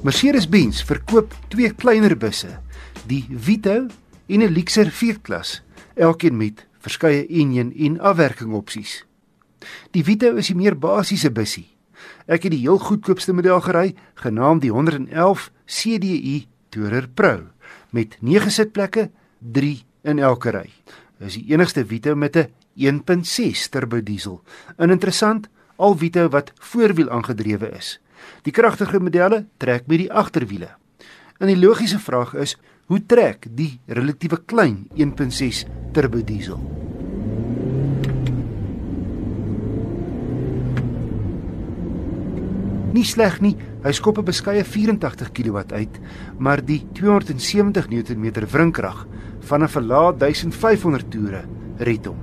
Mercedes-Benz verkoop twee kleiner busse, die Vito en 'n Lexus V-klas, elkeen met verskeie enjin en afwerking opsies. Die Vito is die meer basiese bussie. Ek het die heel goedkoopste model gery, genaamd die 111 CDI Tourer Pro met 9 sitplekke, 3 in elke ry. Dis die enigste Vito met 'n 1.6 turbo diesel. En interessant, al Vito wat voorwiel aangedrewe is. Die kragtige modelle trek met die agterwiele. En die logiese vraag is, hoe trek die relatiewe klein 1.6 turbo diesel? Nie sleg nie, hy skop 'n beskeie 84 kW uit, maar die 270 Nm wrinkrag van 'n verlaat 1500 toere red hom.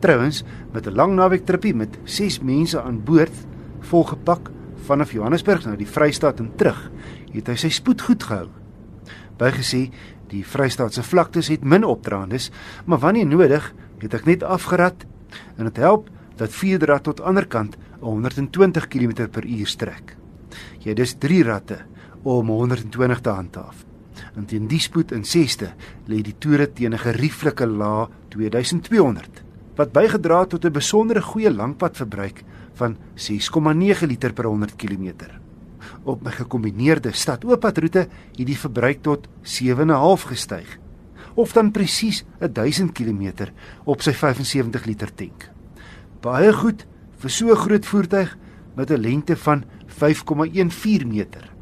Trouwens, met 'n lang naweek tripie met 6 mense aan boord, volgepak vanaf Johannesburg na die Vrystaat en terug, het hy sy spoed goed gehou. Bygesê, die Vrystaat se vlaktes het min opdraandes, maar wanneer nodig, het ek net afgerad en dit help dat vierde rad tot ander kant 120 km/h strek. Jy dis 3 ratte om 120 te handhaaf. En teen die spoed in 6ste lê die toere teen 'n gerieflike lae 2200 wat bygedra het tot 'n besondere goeie langpadverbruik van 6,9 liter per 100 km. Op my gekombineerde stad-ooppadroete het die verbruik tot 7,5 gestyg of dan presies 1000 km op sy 75 liter tank. Baie goed vir so 'n groot voertuig met 'n lengte van 5,14 meter.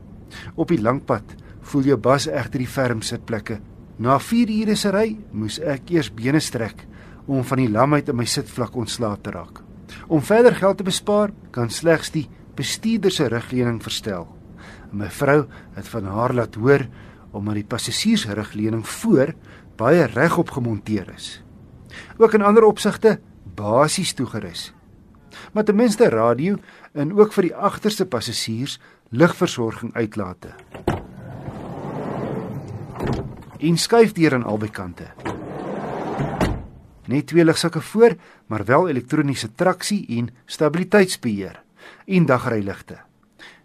Op die langpad voel jou bas egter die ferm sitplekke. Na 4 ure se ry moes ek eers bene strek om van die lamheid in my sitvlak ontslae te raak. Om verder geld te bespaar, kan slegs die bestuurder se rugleuning verstel. My vrou het van haar laat hoor omdat die passasiers se rugleuning voor baie regop gemonteer is. Ook in ander opsigte basies toegerus. Maar ten minste radio en ook vir die agterste passasiers ligversorging uitlate. En skuif deur aan albei kante. Net twee ligsakke voor, maar wel elektroniese traksie en stabiliteitsbeheer en dagryligte.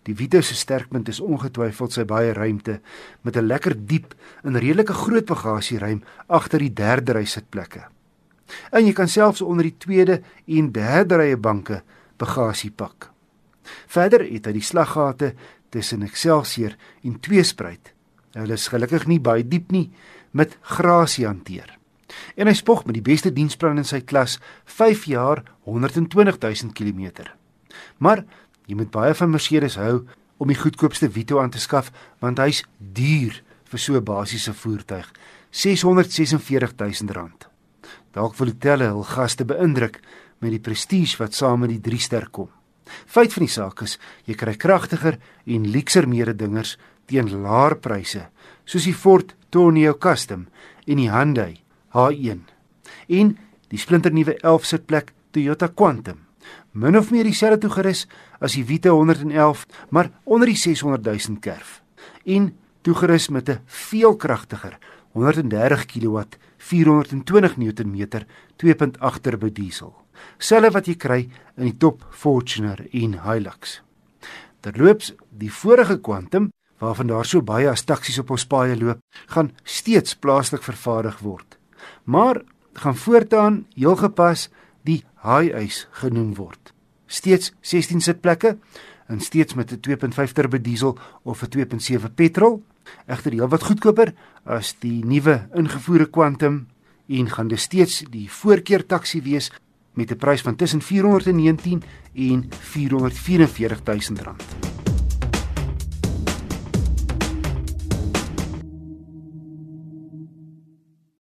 Die Vito se sterkpunt is ongetwyfeld sy baie ruimte met 'n lekker diep en redelike groot bagasieruim agter die derde ry sitplekke. En jy kan selfs onder die tweede en derde rye banke bagasie pak. Verder het hy die slaggate tussen Excelsior en Tweespruit. Hulle is gelukkig nie baie diep nie met grasie hanteer en hy spog met die beste diensplan in sy klas 5 jaar 120 000 km. Maar jy moet baie van Mercedes hou om die goedkoopste Vito aan te skaf want hy's duur vir so 'n basiese voertuig, 646 000 rand. Dalk wil dit hulle hul gaste beïndruk met die prestige wat saam met die 3 ster kom. Feit van die saak is, jy kry kragtiger en luukser mededingers teen laer pryse, soos die Ford Tourneo Custom en die Hyundai H1 en die splinternuwe 11 sitplek Toyota Quantum. Min of meer dieselfde toegerus as die Vito 111, maar onder die 600 000 kerf. En toegerus met 'n veel kragtiger 130 kW 420 Nm 2.8 turbo diesel. Selfe wat jy kry in die top Fortuner en Hilux. Terloops, die vorige Quantum waarvan daar so baie as taksies op ons paaie loop, gaan steeds plaaslik vervaardig word maar gaan voortaan heel gepas die high ice genoem word. Steeds 16 sitplekke en steeds met 'n 2.5 turbo diesel of 'n 2.7 petrol. Egter heel wat goedkoper as die nuwe ingevoerde Quantum en gaan dit steeds die voorkeur taxi wees met 'n prys van tussen 419 en 444000 rand.